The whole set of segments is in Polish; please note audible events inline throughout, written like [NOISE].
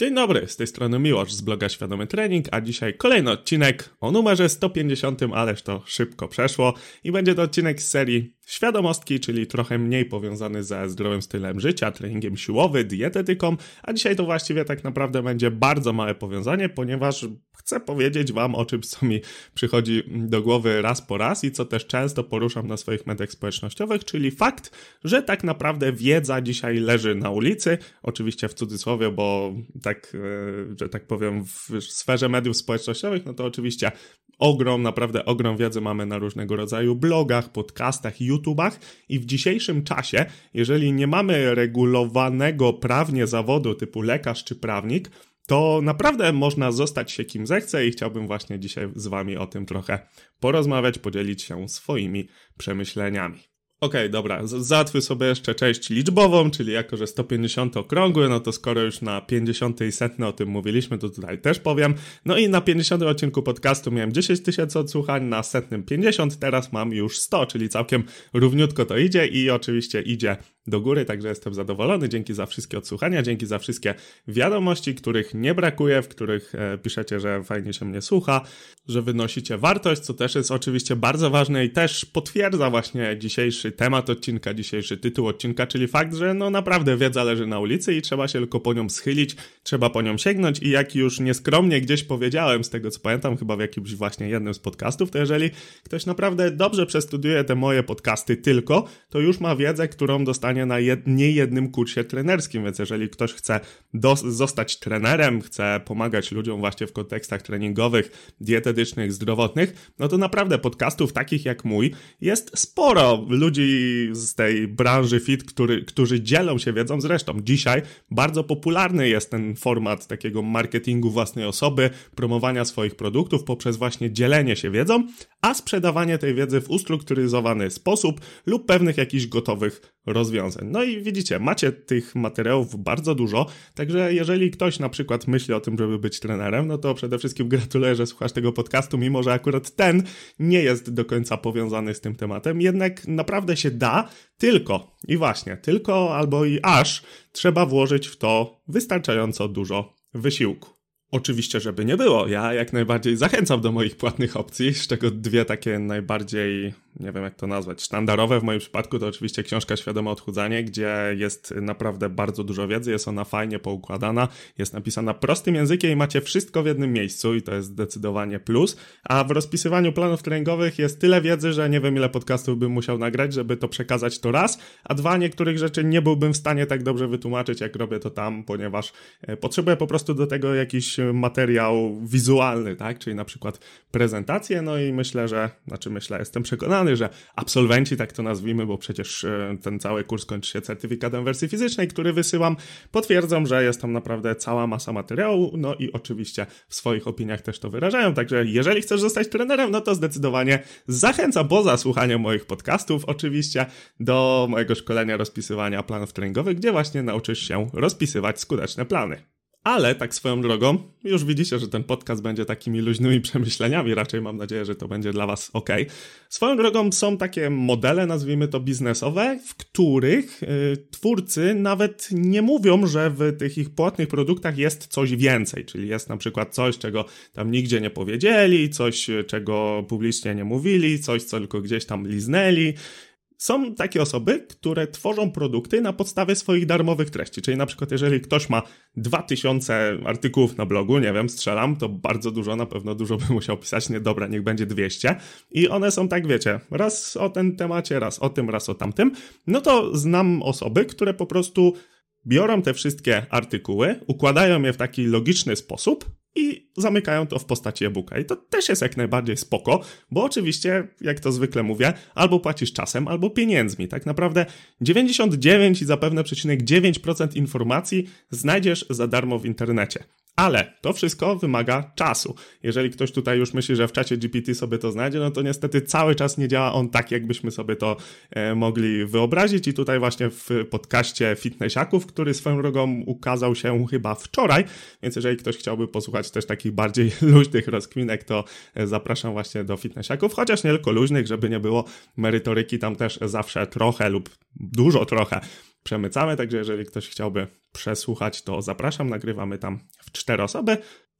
Dzień dobry, z tej strony Miłosz z bloga Świadomy Trening, a dzisiaj kolejny odcinek o numerze 150, ależ to szybko przeszło i będzie to odcinek z serii Świadomostki, czyli trochę mniej powiązany ze zdrowym stylem życia, treningiem siłowym, dietetyką, a dzisiaj to właściwie tak naprawdę będzie bardzo małe powiązanie, ponieważ chcę powiedzieć Wam o czymś, co mi przychodzi do głowy raz po raz i co też często poruszam na swoich mediach społecznościowych, czyli fakt, że tak naprawdę wiedza dzisiaj leży na ulicy, oczywiście w cudzysłowie, bo tak, e, że tak powiem, w sferze mediów społecznościowych, no to oczywiście ogrom, naprawdę ogrom wiedzy mamy na różnego rodzaju blogach, podcastach, YouTubach i w dzisiejszym czasie, jeżeli nie mamy regulowanego prawnie zawodu typu lekarz czy prawnik, to naprawdę można zostać się kim zechce i chciałbym właśnie dzisiaj z Wami o tym trochę porozmawiać, podzielić się swoimi przemyśleniami. Okej, okay, dobra, załatwię sobie jeszcze część liczbową, czyli jako, że 150 okrągły, no to skoro już na 50 i setne o tym mówiliśmy, to tutaj też powiem. No i na 50 odcinku podcastu miałem 10 tysięcy odsłuchań, na setnym 50, teraz mam już 100, czyli całkiem równiutko to idzie i oczywiście idzie do góry, także jestem zadowolony. Dzięki za wszystkie odsłuchania, dzięki za wszystkie wiadomości, których nie brakuje, w których e, piszecie, że fajnie się mnie słucha, że wynosicie wartość, co też jest oczywiście bardzo ważne i też potwierdza właśnie dzisiejszy temat odcinka, dzisiejszy tytuł odcinka, czyli fakt, że no naprawdę wiedza leży na ulicy i trzeba się tylko po nią schylić, trzeba po nią sięgnąć i jak już nieskromnie gdzieś powiedziałem, z tego co pamiętam, chyba w jakimś właśnie jednym z podcastów, to jeżeli ktoś naprawdę dobrze przestudiuje te moje podcasty tylko, to już ma wiedzę, którą dostanie na jed, niejednym kursie trenerskim, więc jeżeli ktoś chce zostać trenerem, chce pomagać ludziom właśnie w kontekstach treningowych, dietetycznych, zdrowotnych, no to naprawdę podcastów takich jak mój jest sporo ludzi z tej branży fit, który, którzy dzielą się wiedzą. Zresztą dzisiaj bardzo popularny jest ten format takiego marketingu własnej osoby, promowania swoich produktów poprzez właśnie dzielenie się wiedzą, a sprzedawanie tej wiedzy w ustrukturyzowany sposób lub pewnych jakichś gotowych rozwiązań. No i widzicie, macie tych materiałów bardzo dużo, także jeżeli ktoś na przykład myśli o tym, żeby być trenerem, no to przede wszystkim gratuluję, że słuchasz tego podcastu, mimo że akurat ten nie jest do końca powiązany z tym tematem, jednak naprawdę się da, tylko i właśnie, tylko albo i aż trzeba włożyć w to wystarczająco dużo wysiłku. Oczywiście, żeby nie było. Ja jak najbardziej zachęcam do moich płatnych opcji, z czego dwie takie najbardziej nie wiem jak to nazwać, sztandarowe w moim przypadku to oczywiście książka Świadome Odchudzanie, gdzie jest naprawdę bardzo dużo wiedzy, jest ona fajnie poukładana, jest napisana prostym językiem i macie wszystko w jednym miejscu i to jest zdecydowanie plus, a w rozpisywaniu planów treningowych jest tyle wiedzy, że nie wiem ile podcastów bym musiał nagrać, żeby to przekazać to raz, a dwa niektórych rzeczy nie byłbym w stanie tak dobrze wytłumaczyć, jak robię to tam, ponieważ e, potrzebuję po prostu do tego jakiś materiał wizualny, tak, czyli na przykład prezentację, no i myślę, że, znaczy myślę, jestem przekonany, że absolwenci, tak to nazwijmy, bo przecież e, ten cały kurs kończy się certyfikatem wersji fizycznej, który wysyłam, potwierdzą, że jest tam naprawdę cała masa materiału, no i oczywiście w swoich opiniach też to wyrażają, także jeżeli chcesz zostać trenerem, no to zdecydowanie zachęcam poza słuchaniem moich podcastów, oczywiście do mojego szkolenia rozpisywania planów treningowych, gdzie właśnie nauczysz się rozpisywać skuteczne plany. Ale tak swoją drogą, już widzicie, że ten podcast będzie takimi luźnymi [LAUGHS] przemyśleniami, raczej mam nadzieję, że to będzie dla Was ok. Swoją drogą są takie modele, nazwijmy to biznesowe, w których y, twórcy nawet nie mówią, że w tych ich płatnych produktach jest coś więcej, czyli jest na przykład coś, czego tam nigdzie nie powiedzieli, coś, czego publicznie nie mówili, coś, co tylko gdzieś tam liznęli są takie osoby, które tworzą produkty na podstawie swoich darmowych treści. Czyli na przykład, jeżeli ktoś ma 2000 artykułów na blogu, nie wiem, strzelam, to bardzo dużo, na pewno dużo by musiał pisać, nie dobra, niech będzie 200. I one są tak, wiecie, raz o tym temacie, raz o tym, raz o tamtym. No to znam osoby, które po prostu biorą te wszystkie artykuły, układają je w taki logiczny sposób i zamykają to w postaci e-booka. I to też jest jak najbardziej spoko, bo oczywiście, jak to zwykle mówię, albo płacisz czasem, albo pieniędzmi. Tak naprawdę 99 i zapewne przecinek 9% informacji znajdziesz za darmo w internecie. Ale to wszystko wymaga czasu. Jeżeli ktoś tutaj już myśli, że w czacie GPT sobie to znajdzie, no to niestety cały czas nie działa on tak, jakbyśmy sobie to e, mogli wyobrazić. I tutaj właśnie w podcaście Fitnessiaków, który swoją drogą ukazał się chyba wczoraj, więc jeżeli ktoś chciałby posłuchać też takich bardziej [LAUGHS] luźnych rozkminek, to e, zapraszam właśnie do Fitnessiaków, chociaż nie tylko luźnych, żeby nie było merytoryki tam też zawsze trochę lub dużo trochę przemycamy, także jeżeli ktoś chciałby przesłuchać, to zapraszam, nagrywamy tam w cztery osoby.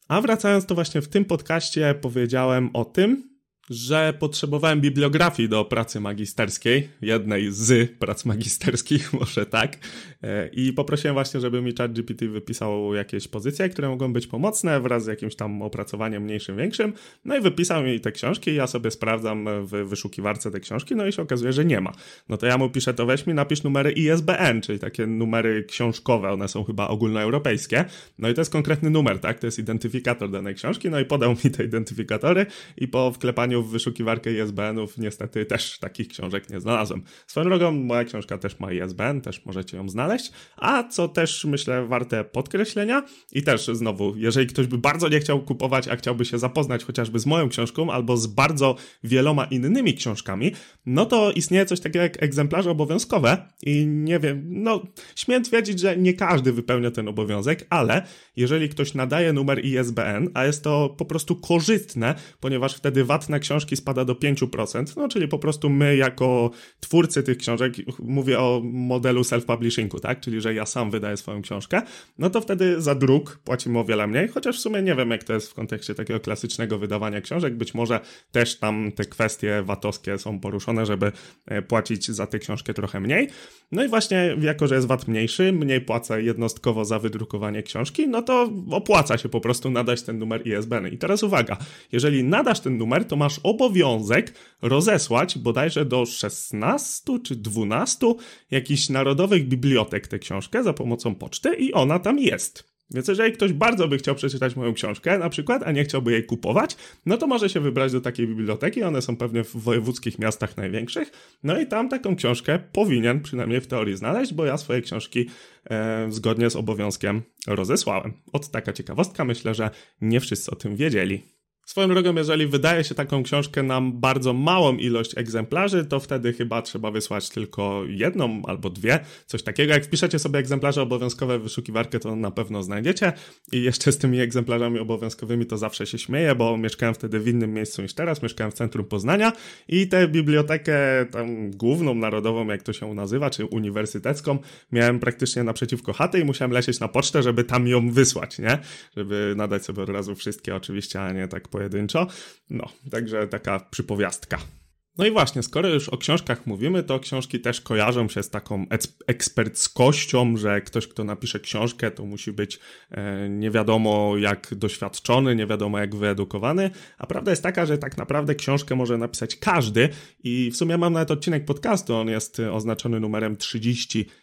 A wracając, to właśnie w tym podcaście powiedziałem o tym, że potrzebowałem bibliografii do pracy magisterskiej, jednej z prac magisterskich, [LAUGHS] może tak, e, i poprosiłem właśnie, żeby mi ChatGPT wypisał jakieś pozycje, które mogą być pomocne wraz z jakimś tam opracowaniem mniejszym, większym, no i wypisał mi te książki, ja sobie sprawdzam w wyszukiwarce te książki, no i się okazuje, że nie ma. No to ja mu piszę, to weź mi, napisz numery ISBN, czyli takie numery książkowe, one są chyba ogólnoeuropejskie, no i to jest konkretny numer, tak, to jest identyfikator danej książki, no i podał mi te identyfikatory i po wklepaniu w wyszukiwarkę ISBN-ów niestety też takich książek nie znalazłem. Swoją drogą moja książka też ma ISBN, też możecie ją znaleźć, a co też myślę warte podkreślenia i też znowu, jeżeli ktoś by bardzo nie chciał kupować, a chciałby się zapoznać chociażby z moją książką albo z bardzo wieloma innymi książkami, no to istnieje coś takiego jak egzemplarze obowiązkowe i nie wiem, no śmiem twierdzić, że nie każdy wypełnia ten obowiązek, ale jeżeli ktoś nadaje numer ISBN, a jest to po prostu korzystne, ponieważ wtedy VAT na książkę książki spada do 5%, no czyli po prostu my jako twórcy tych książek, mówię o modelu self-publishingu, tak, czyli że ja sam wydaję swoją książkę, no to wtedy za druk płacimy o wiele mniej, chociaż w sumie nie wiem jak to jest w kontekście takiego klasycznego wydawania książek, być może też tam te kwestie VAT-owskie są poruszone, żeby e, płacić za tę książkę trochę mniej. No i właśnie jako, że jest VAT mniejszy, mniej płacę jednostkowo za wydrukowanie książki, no to opłaca się po prostu nadać ten numer ISBN. I teraz uwaga, jeżeli nadasz ten numer, to masz obowiązek rozesłać bodajże do 16 czy 12 jakichś narodowych bibliotek tę książkę za pomocą poczty i ona tam jest. Więc jeżeli ktoś bardzo by chciał przeczytać moją książkę, na przykład, a nie chciałby jej kupować, no to może się wybrać do takiej biblioteki, one są pewnie w wojewódzkich miastach największych, no i tam taką książkę powinien przynajmniej w teorii znaleźć, bo ja swoje książki e, zgodnie z obowiązkiem rozesłałem. Od taka ciekawostka, myślę, że nie wszyscy o tym wiedzieli. Swoją drogą, jeżeli wydaje się taką książkę nam bardzo małą ilość egzemplarzy, to wtedy chyba trzeba wysłać tylko jedną albo dwie, coś takiego. Jak wpiszecie sobie egzemplarze obowiązkowe w wyszukiwarkę, to na pewno znajdziecie. I jeszcze z tymi egzemplarzami obowiązkowymi to zawsze się śmieję, bo mieszkałem wtedy w innym miejscu niż teraz, mieszkałem w centrum Poznania i tę bibliotekę tam główną, narodową, jak to się nazywa, czy uniwersytecką, miałem praktycznie naprzeciwko chaty i musiałem lecieć na pocztę, żeby tam ją wysłać, nie? Żeby nadać sobie od razu wszystkie oczywiście, a nie tak po pojedynczo. No, także taka przypowiastka. No i właśnie, skoro już o książkach mówimy, to książki też kojarzą się z taką eksperckością, że ktoś, kto napisze książkę, to musi być e, nie wiadomo jak doświadczony, nie wiadomo jak wyedukowany, a prawda jest taka, że tak naprawdę książkę może napisać każdy i w sumie mam nawet odcinek podcastu, on jest oznaczony numerem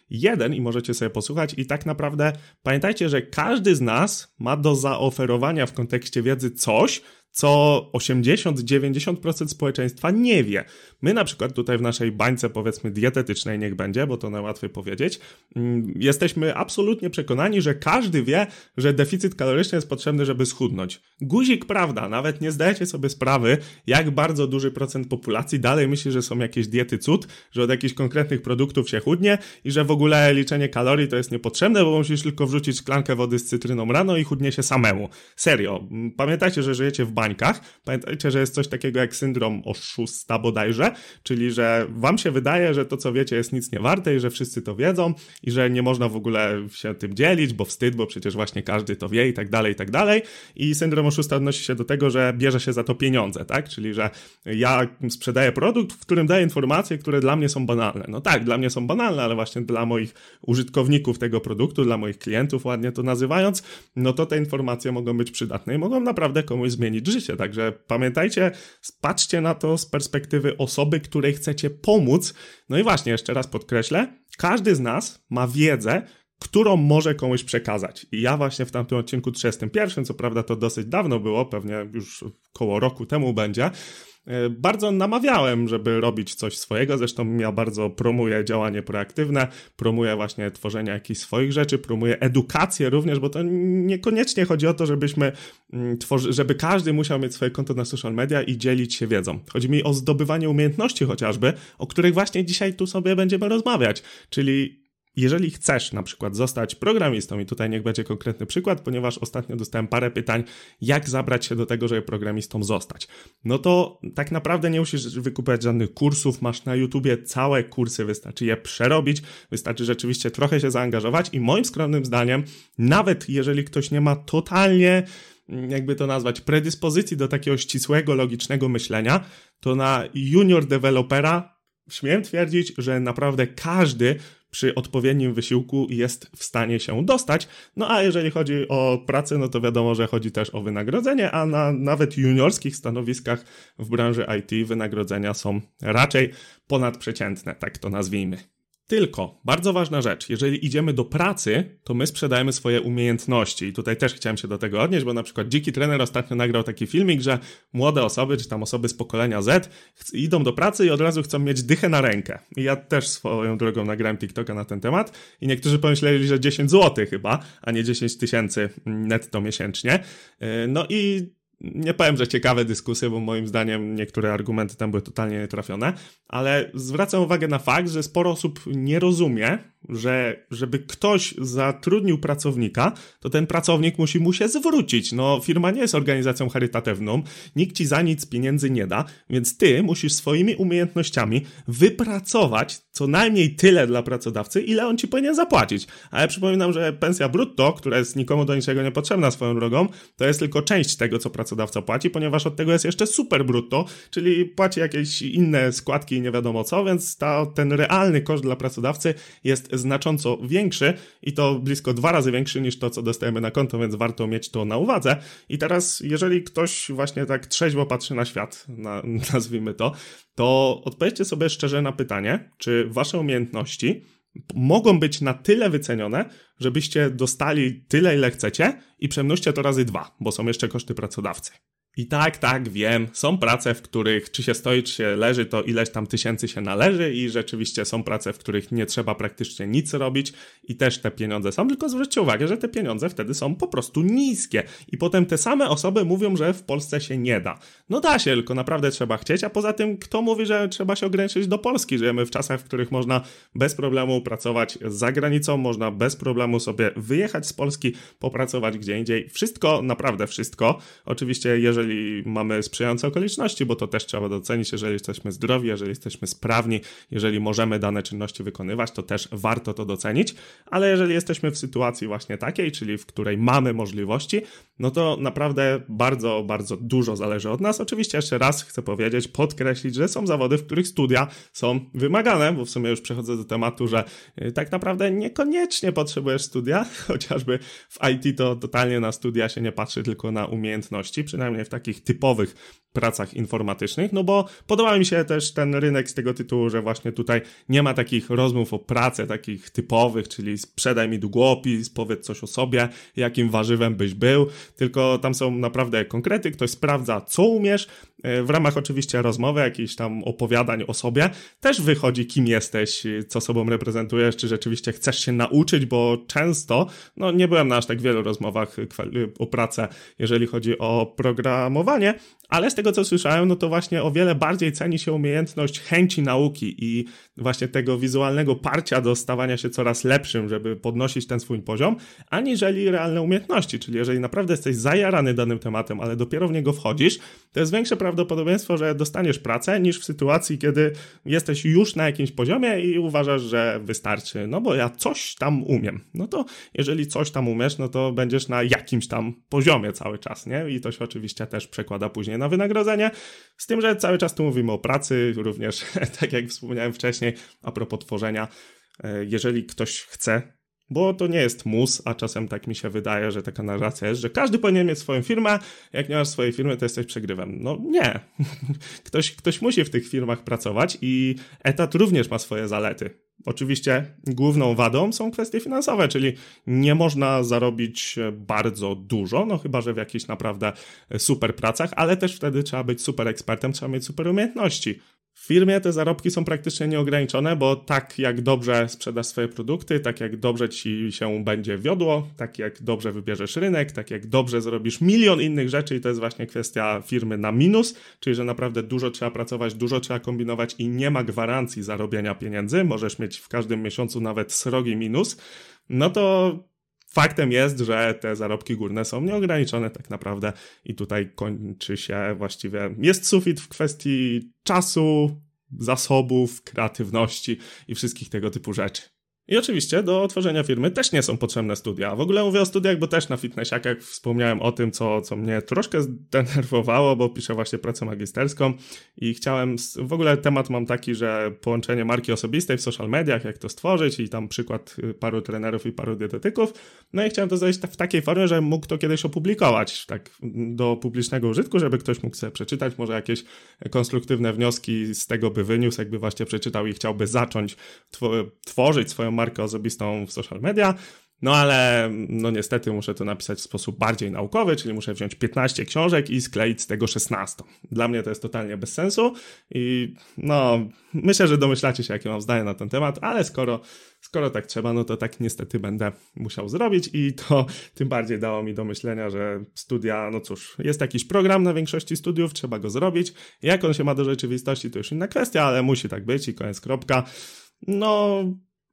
31 i możecie sobie posłuchać i tak naprawdę pamiętajcie, że każdy z nas ma do zaoferowania w kontekście wiedzy coś, co 80-90% społeczeństwa nie wie. My na przykład tutaj w naszej bańce powiedzmy dietetycznej niech będzie, bo to najłatwiej powiedzieć, mm, jesteśmy absolutnie przekonani, że każdy wie, że deficyt kaloryczny jest potrzebny, żeby schudnąć. Guzik prawda, nawet nie zdajecie sobie sprawy, jak bardzo duży procent populacji dalej myśli, że są jakieś diety cud, że od jakichś konkretnych produktów się chudnie i że w ogóle liczenie kalorii to jest niepotrzebne, bo musisz tylko wrzucić szklankę wody z cytryną rano i chudnie się samemu. Serio. Pamiętajcie, że żyjecie w bańkach. Pamiętajcie, że jest coś takiego jak syndrom oszusta bodajże, czyli że wam się wydaje, że to co wiecie jest nic nie warte i że wszyscy to wiedzą i że nie można w ogóle się tym dzielić, bo wstyd, bo przecież właśnie każdy to wie i tak dalej, i tak dalej. I syndrom oszusta odnosi się do tego, że bierze się za to pieniądze, tak? Czyli, że ja sprzedaję produkt, w którym daję informacje, które dla mnie są banalne. No tak, dla mnie są banalne, ale właśnie dla moich użytkowników tego produktu, dla moich klientów, ładnie to nazywając, no to te informacje mogą być przydatne i mogą naprawdę komuś zmienić życie. Także pamiętajcie, patrzcie na to z perspektywy osoby, której chcecie pomóc. No i właśnie, jeszcze raz podkreślę, każdy z nas ma wiedzę, którą może komuś przekazać. I ja właśnie w tamtym odcinku 31, co prawda to dosyć dawno było, pewnie już koło roku temu będzie, bardzo namawiałem, żeby robić coś swojego. Zresztą ja bardzo promuję działanie proaktywne, promuję właśnie tworzenie jakichś swoich rzeczy, promuję edukację również, bo to niekoniecznie chodzi o to, żebyśmy mm, tworzy, żeby każdy musiał mieć swoje konto na social media i dzielić się wiedzą. Chodzi mi o zdobywanie umiejętności chociażby, o których właśnie dzisiaj tu sobie będziemy rozmawiać, czyli jeżeli chcesz na przykład zostać programistą, i tutaj niech będzie konkretny przykład, ponieważ ostatnio dostałem parę pytań, jak zabrać się do tego, żeby programistą zostać, no to tak naprawdę nie musisz wykupiać żadnych kursów, masz na YouTubie całe kursy, wystarczy je przerobić, wystarczy rzeczywiście trochę się zaangażować i moim skromnym zdaniem, nawet jeżeli ktoś nie ma totalnie jakby to nazwać, predyspozycji do takiego ścisłego, logicznego myślenia, to na junior dewelopera śmiem twierdzić, że naprawdę każdy przy odpowiednim wysiłku jest w stanie się dostać. No a jeżeli chodzi o pracę, no to wiadomo, że chodzi też o wynagrodzenie, a na nawet juniorskich stanowiskach w branży IT wynagrodzenia są raczej ponadprzeciętne, tak to nazwijmy. Tylko, bardzo ważna rzecz, jeżeli idziemy do pracy, to my sprzedajemy swoje umiejętności. I tutaj też chciałem się do tego odnieść, bo na przykład Dziki Trener ostatnio nagrał taki filmik, że młode osoby, czy tam osoby z pokolenia Z idą do pracy i od razu chcą mieć dychę na rękę. I ja też swoją drogą nagrałem TikToka na ten temat i niektórzy pomyśleli, że 10 zł chyba, a nie 10 tysięcy netto miesięcznie. Yy, no i nie powiem, że ciekawe dyskusje, bo moim zdaniem niektóre argumenty tam były totalnie nietrafione, ale zwracam uwagę na fakt, że sporo osób nie rozumie, że żeby ktoś zatrudnił pracownika, to ten pracownik musi mu się zwrócić. No, firma nie jest organizacją charytatywną, nikt ci za nic pieniędzy nie da, więc ty musisz swoimi umiejętnościami wypracować co najmniej tyle dla pracodawcy, ile on ci powinien zapłacić. A ja przypominam, że pensja brutto, która jest nikomu do niczego niepotrzebna swoją drogą, to jest tylko część tego, co pracodawca płaci, ponieważ od tego jest jeszcze super brutto, czyli płaci jakieś inne składki i nie wiadomo co, więc ta, ten realny koszt dla pracodawcy jest znacząco większy i to blisko dwa razy większy niż to, co dostajemy na konto, więc warto mieć to na uwadze. I teraz, jeżeli ktoś właśnie tak trzeźwo patrzy na świat, na, [LAUGHS] nazwijmy to, to odpowiedzcie sobie szczerze na pytanie, czy wasze umiejętności mogą być na tyle wycenione, żebyście dostali tyle, ile chcecie i przemnóżcie to razy dwa, bo są jeszcze koszty pracodawcy. I tak, tak, wiem, są prace, w których czy się stoi, czy się leży, to ileś tam tysięcy się należy i rzeczywiście są prace, w których nie trzeba praktycznie nic robić i też te pieniądze są, tylko zwróćcie uwagę, że te pieniądze wtedy są po prostu niskie i potem te same osoby mówią, że w Polsce się nie da. No da się, tylko naprawdę trzeba chcieć, a poza tym kto mówi, że trzeba się ograniczyć do Polski? Żyjemy w czasach, w których można bez problemu pracować za granicą, można bez problemu sobie wyjechać z Polski, popracować gdzie indziej. Wszystko, naprawdę wszystko. Oczywiście, jeżeli jeżeli mamy sprzyjające okoliczności, bo to też trzeba docenić, jeżeli jesteśmy zdrowi, jeżeli jesteśmy sprawni, jeżeli możemy dane czynności wykonywać, to też warto to docenić, ale jeżeli jesteśmy w sytuacji właśnie takiej, czyli w której mamy możliwości, no to naprawdę bardzo, bardzo dużo zależy od nas. Oczywiście jeszcze raz chcę powiedzieć, podkreślić, że są zawody, w których studia są wymagane, bo w sumie już przechodzę do tematu, że y, tak naprawdę niekoniecznie potrzebujesz studia, [LAUGHS] chociażby w IT to totalnie na studia się nie patrzy, tylko na umiejętności, przynajmniej w takich typowych pracach informatycznych, no bo podoba mi się też ten rynek z tego tytułu, że właśnie tutaj nie ma takich rozmów o pracę, takich typowych, czyli sprzedaj mi długopis, powiedz coś o sobie, jakim warzywem byś był, tylko tam są naprawdę konkrety, ktoś sprawdza, co umiesz, w ramach oczywiście rozmowy, jakichś tam opowiadań o sobie, też wychodzi, kim jesteś, co sobą reprezentujesz, czy rzeczywiście chcesz się nauczyć, bo często, no nie byłem na aż tak wielu rozmowach o pracę, jeżeli chodzi o programowanie, ale z tego co słyszałem, no to właśnie o wiele bardziej ceni się umiejętność chęci nauki i właśnie tego wizualnego parcia do stawania się coraz lepszym, żeby podnosić ten swój poziom, aniżeli realne umiejętności. Czyli jeżeli naprawdę jesteś zajarany danym tematem, ale dopiero w niego wchodzisz, to jest większe prawdopodobieństwo, że dostaniesz pracę niż w sytuacji, kiedy jesteś już na jakimś poziomie i uważasz, że wystarczy, no bo ja coś tam umiem. No to jeżeli coś tam umiesz, no to będziesz na jakimś tam poziomie cały czas, nie? I to się oczywiście też przekłada później na wynagrodzenie. Z tym, że cały czas tu mówimy o pracy, również [LAUGHS] tak jak wspomniałem wcześniej, a propos tworzenia. E, jeżeli ktoś chce bo to nie jest mus, a czasem tak mi się wydaje, że taka narracja jest, że każdy powinien mieć swoją firmę, jak nie masz swojej firmy, to jesteś przegrywem. No nie. [LAUGHS] Ktoś, ktoś musi w tych firmach pracować i etat również ma swoje zalety. Oczywiście główną wadą są kwestie finansowe, czyli nie można zarobić bardzo dużo, no chyba, że w jakichś naprawdę super pracach, ale też wtedy trzeba być super ekspertem, trzeba mieć super umiejętności. W firmie te zarobki są praktycznie nieograniczone, bo tak jak dobrze sprzedasz swoje produkty, tak jak dobrze ci się będzie wiodło, tak jak dobrze wybierzesz rynek, tak jak dobrze zrobisz milion innych rzeczy i to jest właśnie kwestia firmy na minus, czyli że naprawdę dużo trzeba pracować, dużo trzeba kombinować i nie ma gwarancji zarobienia pieniędzy, możesz mieć w każdym miesiącu nawet srogi minus, no to faktem jest, że te zarobki górne są nieograniczone tak naprawdę i tutaj kończy się właściwie, jest sufit w kwestii czasu, zasobów, kreatywności i wszystkich tego typu rzeczy. I oczywiście do otworzenia firmy też nie są potrzebne studia. W ogóle mówię o studiach, bo też na fitnessiakach wspomniałem o tym, co, co mnie troszkę zdenerwowało, bo piszę właśnie pracę magisterską i chciałem, w ogóle temat mam taki, że połączenie marki osobistej w social mediach, jak to stworzyć i tam przykład y, paru trenerów i paru dietetyków. No i chciałem to zrobić w takiej formie, że mógł to kiedyś opublikować, tak do publicznego użytku, żeby ktoś mógł sobie przeczytać, może jakieś konstruktywne wnioski z tego by wyniósł, jakby właśnie przeczytał i chciałby zacząć tworzyć swoją markę osobistą w social media. No ale no niestety muszę to napisać w sposób bardziej naukowy, czyli muszę wziąć 15 książek i skleić z tego 16. Dla mnie to jest totalnie bez sensu i no myślę, że domyślacie się jakie mam zdanie na ten temat, ale skoro, skoro tak trzeba, no to tak niestety będę musiał zrobić i to tym bardziej dało mi do myślenia, że studia, no cóż, jest jakiś program na większości studiów, trzeba go zrobić. Jak on się ma do rzeczywistości, to już inna kwestia, ale musi tak być i koniec kropka. No,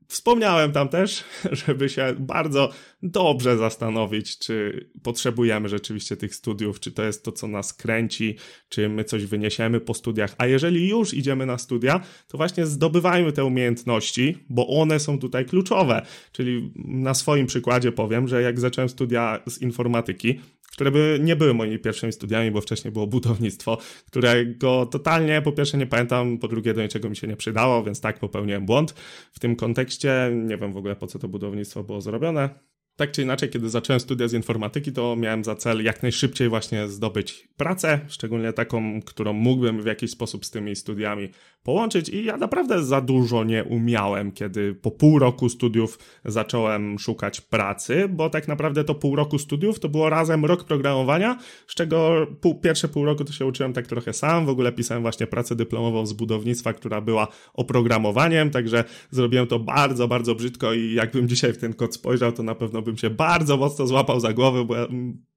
Wspomniałem tam też, [LAUGHS] żeby się bardzo dobrze zastanowić, czy potrzebujemy rzeczywiście tych studiów, czy to jest to, co nas kręci, czy my coś wyniesiemy po studiach. A jeżeli już idziemy na studia, to właśnie zdobywajmy te umiejętności, bo one są tutaj kluczowe. Czyli na swoim przykładzie powiem, że jak zacząłem studia z informatyki, które by nie były moimi pierwszymi studiami, bo wcześniej było budownictwo, którego totalnie po pierwsze nie pamiętam, po drugie do niczego mi się nie przydało, więc tak popełniłem błąd. W tym kontekście nie wiem w ogóle po co to budownictwo było zrobione. Tak czy inaczej, kiedy zacząłem studia z informatyki, to miałem za cel jak najszybciej właśnie zdobyć pracę, szczególnie taką, którą mógłbym w jakiś sposób z tymi studiami połączyć. I ja naprawdę za dużo nie umiałem, kiedy po pół roku studiów zacząłem szukać pracy, bo tak naprawdę to pół roku studiów to było razem rok programowania, z czego pół, pierwsze pół roku to się uczyłem tak trochę sam. W ogóle pisałem właśnie pracę dyplomową z budownictwa, która była oprogramowaniem, także zrobiłem to bardzo, bardzo brzydko i jakbym dzisiaj w ten kod spojrzał, to na pewno bym się bardzo mocno złapał za głowę, bo ja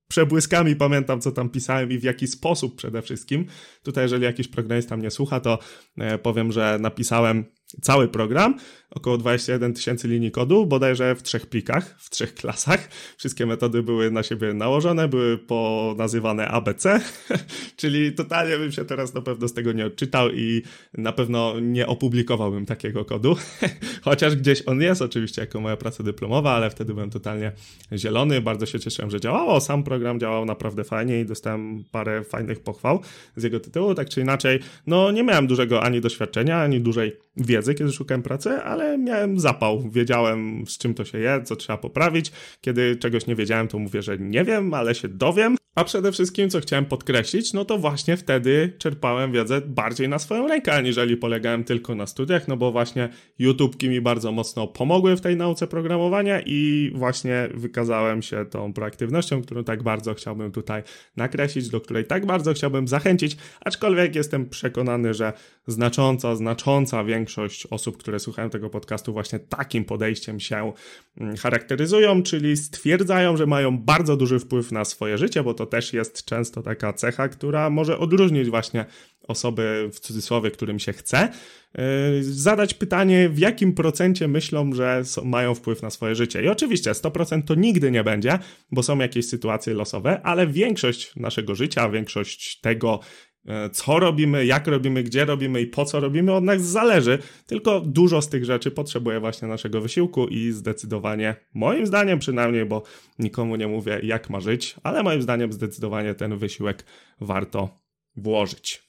przebłyskami pamiętam, co tam pisałem i w jaki sposób przede wszystkim. Tutaj, jeżeli jakiś programista mnie słucha, to e, powiem, że napisałem cały program, około 21 tysięcy linii kodu, bodajże w trzech plikach, w trzech klasach. Wszystkie metody były na siebie nałożone, były ponazywane ABC, [LAUGHS] czyli totalnie bym się teraz na pewno z tego nie odczytał i na pewno nie opublikowałbym takiego kodu, [LAUGHS] chociaż gdzieś on jest oczywiście jako moja praca dyplomowa, ale wtedy byłem totalnie zielony, bardzo się cieszyłem, że działało, sam program działał naprawdę fajnie i dostałem parę fajnych pochwał z jego tytułu, tak czy inaczej, no nie miałem dużego ani doświadczenia, ani dużej wiedzy, kiedy szukałem pracy, ale miałem zapał. Wiedziałem, z czym to się je, co trzeba poprawić. Kiedy czegoś nie wiedziałem, to mówię, że nie wiem, ale się dowiem. A przede wszystkim, co chciałem podkreślić, no to właśnie wtedy czerpałem wiedzę bardziej na swoją rękę, aniżeli polegałem tylko na studiach, no bo właśnie YouTube'ki mi bardzo mocno pomogły w tej nauce programowania i właśnie wykazałem się tą proaktywnością, którą tak bardzo chciałbym tutaj nakreślić, do której tak bardzo chciałbym zachęcić, aczkolwiek jestem przekonany, że znacząca, znacząca większość osób, które słuchają tego podcastu właśnie takim podejściem się mm, charakteryzują, czyli stwierdzają, że mają bardzo duży wpływ na swoje życie, bo to też jest często taka cecha, która może odróżnić właśnie osoby w cudzysłowie, którym się chce, yy, zadać pytanie, w jakim procencie myślą, że mają wpływ na swoje życie. I oczywiście 100% to nigdy nie będzie, bo są jakieś sytuacje losowe, ale większość naszego życia, większość tego, co robimy, jak robimy, gdzie robimy i po co robimy, od nas zależy. Tylko dużo z tych rzeczy potrzebuje właśnie naszego wysiłku i zdecydowanie, moim zdaniem przynajmniej, bo nikomu nie mówię, jak ma żyć, ale moim zdaniem zdecydowanie ten wysiłek warto włożyć.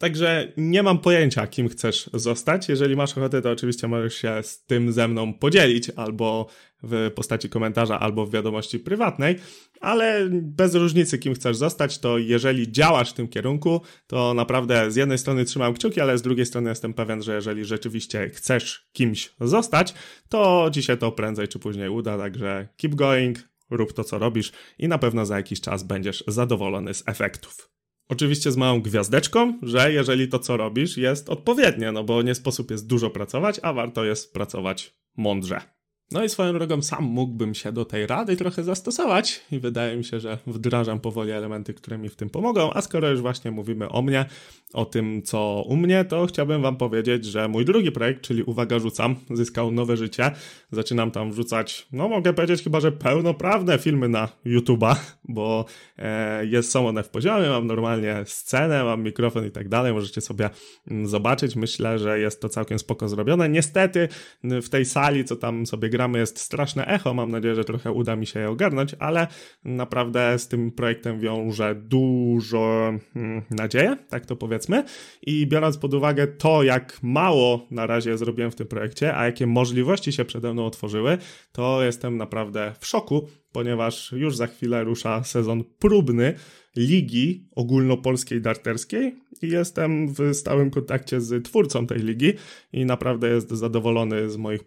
Także nie mam pojęcia, kim chcesz zostać. Jeżeli masz ochotę, to oczywiście możesz się z tym ze mną podzielić albo w postaci komentarza, albo w wiadomości prywatnej, ale bez różnicy, kim chcesz zostać, to jeżeli działasz w tym kierunku, to naprawdę z jednej strony trzymam kciuki, ale z drugiej strony jestem pewien, że jeżeli rzeczywiście chcesz kimś zostać, to ci się to prędzej czy później uda, także keep going, rób to, co robisz i na pewno za jakiś czas będziesz zadowolony z efektów. Oczywiście z małą gwiazdeczką, że jeżeli to co robisz jest odpowiednie, no bo nie sposób jest dużo pracować, a warto jest pracować mądrze. No i swoją drogą sam mógłbym się do tej rady trochę zastosować i wydaje mi się, że wdrażam powoli elementy, które mi w tym pomogą, a skoro już właśnie mówimy o mnie, o tym co u mnie, to chciałbym wam powiedzieć, że mój drugi projekt, czyli Uwaga Rzucam, zyskał nowe życie. Zaczynam tam wrzucać, no mogę powiedzieć chyba, że pełnoprawne filmy na YouTube'a, bo e, jest, są one w poziomie, mam normalnie scenę, mam mikrofon i tak dalej, możecie sobie mm, zobaczyć. Myślę, że jest to całkiem spoko zrobione. Niestety w tej sali, co tam sobie gra gramy jest straszne echo. Mam nadzieję, że trochę uda mi się je ogarnąć, ale naprawdę z tym projektem wiąże dużo hmm, nadzieję, tak to powiedzmy. I biorąc pod uwagę to, jak mało na razie zrobiłem w tym projekcie, a jakie możliwości się przede mną otworzyły, to jestem naprawdę w szoku, ponieważ już za chwilę rusza sezon próbny ligi ogólnopolskiej darterskiej i jestem w stałym kontakcie z twórcą tej ligi i naprawdę jest zadowolony z moich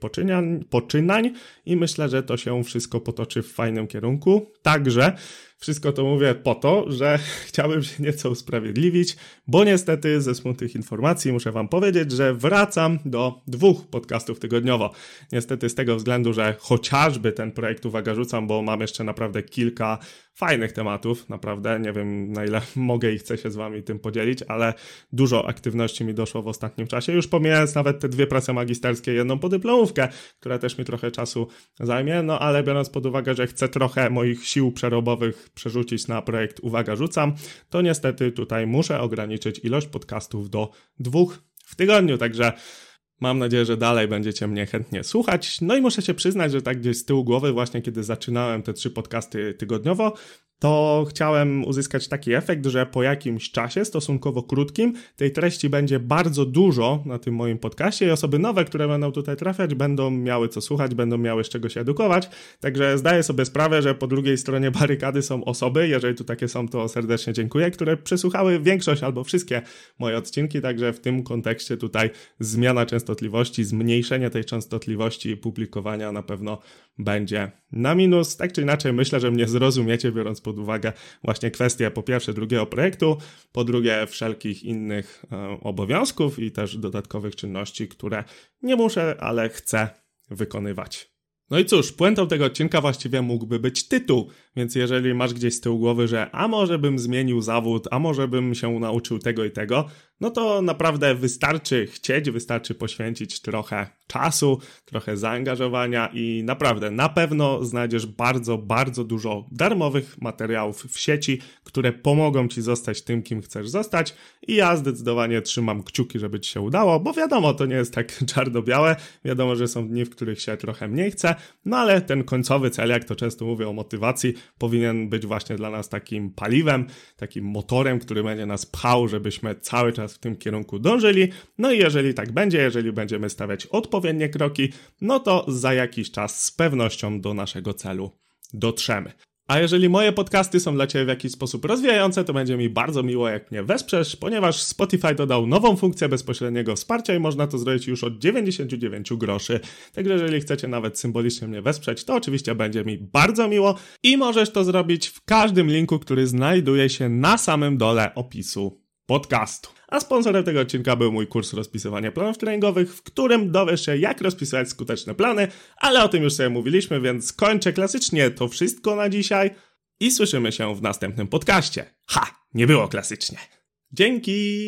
poczynań, i myślę, że to się wszystko potoczy w fajnym kierunku. Także wszystko to mówię po to, że [LAUGHS] chciałbym się nieco usprawiedliwić, bo niestety ze smutnych informacji muszę Wam powiedzieć, że wracam do dwóch podcastów tygodniowo. Niestety z tego względu, że chociażby ten projekt uwaga rzucam, bo mam jeszcze naprawdę kilka fajnych tematów, naprawdę nie wiem na ile [LAUGHS] mogę i chcę się z Wami tym podzielić, ale dużo aktywności mi doszło w ostatnim czasie, już pomijając nawet te dwie prace magisterskie, jedną podyplomówkę, która też mi trochę czasu zajmie, no ale biorąc pod uwagę, że chcę trochę moich sił przerobowych przerzucić na projekt Uwaga Rzucam, to niestety tutaj muszę ograniczyć ilość podcastów do dwóch w tygodniu, także Mam nadzieję, że dalej będziecie mnie chętnie słuchać. No i muszę się przyznać, że tak gdzieś z tyłu głowy, właśnie kiedy zaczynałem te trzy podcasty tygodniowo, to chciałem uzyskać taki efekt, że po jakimś czasie, stosunkowo krótkim, tej treści będzie bardzo dużo na tym moim podcaście i osoby nowe, które będą tutaj trafiać, będą miały co słuchać, będą miały z czego się edukować. Także zdaję sobie sprawę, że po drugiej stronie barykady są osoby, jeżeli tu takie są, to serdecznie dziękuję, które przesłuchały większość albo wszystkie moje odcinki, także w tym kontekście tutaj zmiana częstotliwości, zmniejszenie tej częstotliwości publikowania na pewno będzie na minus. Tak czy inaczej, myślę, że mnie zrozumiecie, biorąc pod uwagę właśnie kwestię po pierwsze drugiego projektu, po drugie wszelkich innych e, obowiązków i też dodatkowych czynności, które nie muszę, ale chcę wykonywać. No i cóż, puentą tego odcinka właściwie mógłby być tytuł, więc jeżeli masz gdzieś z tyłu głowy, że a może bym zmienił zawód, a może bym się nauczył tego i tego, no to naprawdę wystarczy chcieć, wystarczy poświęcić trochę czasu, trochę zaangażowania i naprawdę na pewno znajdziesz bardzo, bardzo dużo darmowych materiałów w sieci, które pomogą ci zostać tym, kim chcesz zostać. I ja zdecydowanie trzymam kciuki, żeby ci się udało, bo wiadomo, to nie jest tak [LAUGHS] czarno-białe. Wiadomo, że są dni, w których się trochę mniej chce, no ale ten końcowy cel, jak to często mówię o motywacji, powinien być właśnie dla nas takim paliwem, takim motorem, który będzie nas pchał, żebyśmy cały czas w tym kierunku dążyli. No i jeżeli tak będzie, jeżeli będziemy stawiać odpowiednie kroki, no to za jakiś czas z pewnością do naszego celu dotrzemy. A jeżeli moje podcasty są dla Ciebie w jakiś sposób rozwijające, to będzie mi bardzo miło, jak mnie wesprzesz, ponieważ Spotify dodał nową funkcję bezpośredniego wsparcia i można to zrobić już od 99 groszy. Także jeżeli chcecie nawet symbolicznie mnie wesprzeć, to oczywiście będzie mi bardzo miło i możesz to zrobić w każdym linku, który znajduje się na samym dole opisu podcastu. A sponsorem tego odcinka był mój kurs rozpisywania planów treningowych, w którym dowiesz się, jak rozpisywać skuteczne plany, ale o tym już sobie mówiliśmy, więc kończę klasycznie to wszystko na dzisiaj i słyszymy się w następnym podcaście. Ha! Nie było klasycznie. Dzięki!